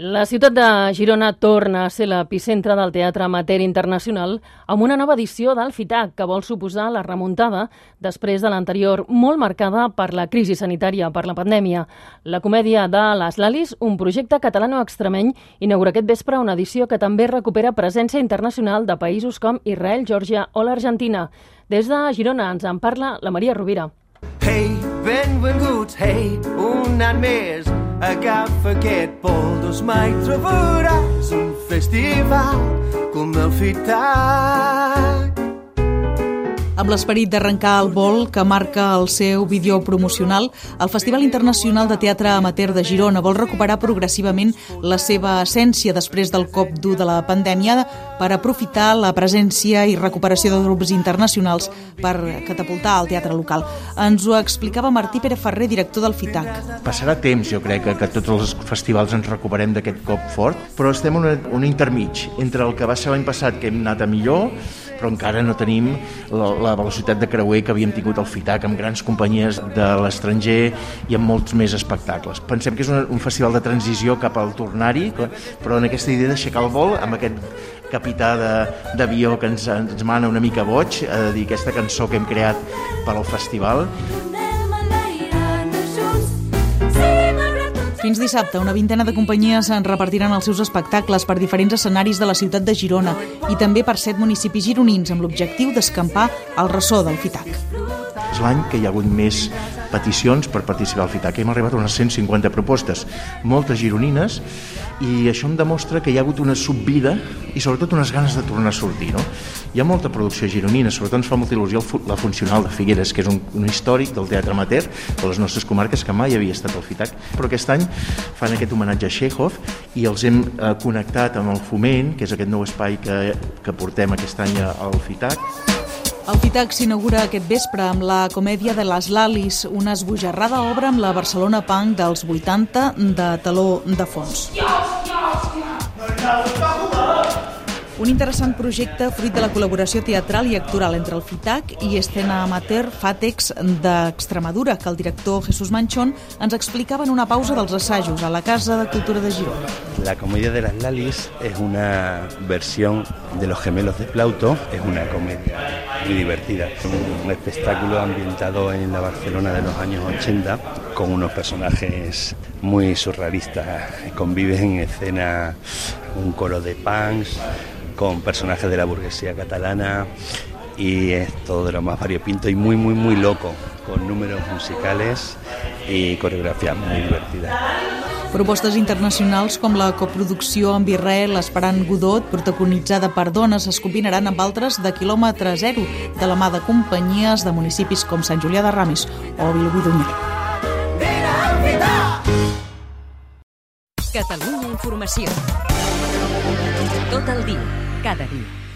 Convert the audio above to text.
La ciutat de Girona torna a ser l'epicentre del Teatre Amateur Internacional amb una nova edició del FITAC que vol suposar la remuntada després de l'anterior molt marcada per la crisi sanitària, per la pandèmia. La comèdia de Les Lalis, un projecte catalano-extremeny, inaugura aquest vespre una edició que també recupera presència internacional de països com Israel, Geòrgia o l'Argentina. Des de Girona ens en parla la Maria Rovira. Hey, benvinguts, hey, un any més Agafa aquest pols, mai trobaràs un festival com el FITAC. Amb l'esperit d'arrencar el vol que marca el seu vídeo promocional, el Festival Internacional de Teatre Amateur de Girona vol recuperar progressivament la seva essència després del cop dur de la pandèmia per aprofitar la presència i recuperació de grups internacionals per catapultar el teatre local. Ens ho explicava Martí Pere Ferrer, director del FITAC. Passarà temps, jo crec, que, tots els festivals ens recuperem d'aquest cop fort, però estem en un intermig entre el que va ser l'any passat, que hem anat a millor, però encara no tenim la, la velocitat de creuer que havíem tingut al FITAC amb grans companyies de l'estranger i amb molts més espectacles. Pensem que és un, un festival de transició cap al tornari, però en aquesta idea d'aixecar el vol amb aquest capità d'avió que ens, ens mana una mica boig a dir aquesta cançó que hem creat per al festival Fins dissabte, una vintena de companyies en repartiran els seus espectacles per diferents escenaris de la ciutat de Girona i també per set municipis gironins amb l'objectiu d'escampar el ressò del FITAC. És l'any que hi ha hagut més peticions per participar al FITAC. Hem arribat a unes 150 propostes, moltes gironines, i això em demostra que hi ha hagut una subvida i sobretot unes ganes de tornar a sortir. No? Hi ha molta producció gironina, sobretot ens fa molta il·lusió la funcional de Figueres, que és un, un històric del teatre amateur de les nostres comarques que mai havia estat al FITAC, però aquest any fan aquest homenatge a Chekhov i els hem eh, connectat amb el Foment, que és aquest nou espai que, que portem aquest any al FITAC. El FITAC s'inaugura aquest vespre amb la comèdia de les Lalis, una esbojarrada obra amb la Barcelona Punk dels 80 de taló de fons. Un interessant projecte fruit de la col·laboració teatral i actoral entre el FITAC i Escena Amateur Fàtex d'Extremadura, que el director Jesús Manchón ens explicava en una pausa dels assajos a la Casa de Cultura de Girona. La comedia de las Lalis es una versión de Los gemelos de Plauto, es una comedia muy divertida, un espectáculo ambientado en la Barcelona de los años 80 con unos personajes muy surrealistas, conviven en escena un coro de punks, con personajes de la burguesía catalana y es todo de lo más variopinto y muy, muy, muy loco, con números musicales i coreografia muy divertida. Propostes internacionals com la coproducció amb Israel Esperant Godot, protagonitzada per dones, es combinaran amb altres de quilòmetre zero, de la mà de companyies de municipis com Sant Julià de Ramis o Vilobí. Catalunya Informació. Tot el dia, cada dia.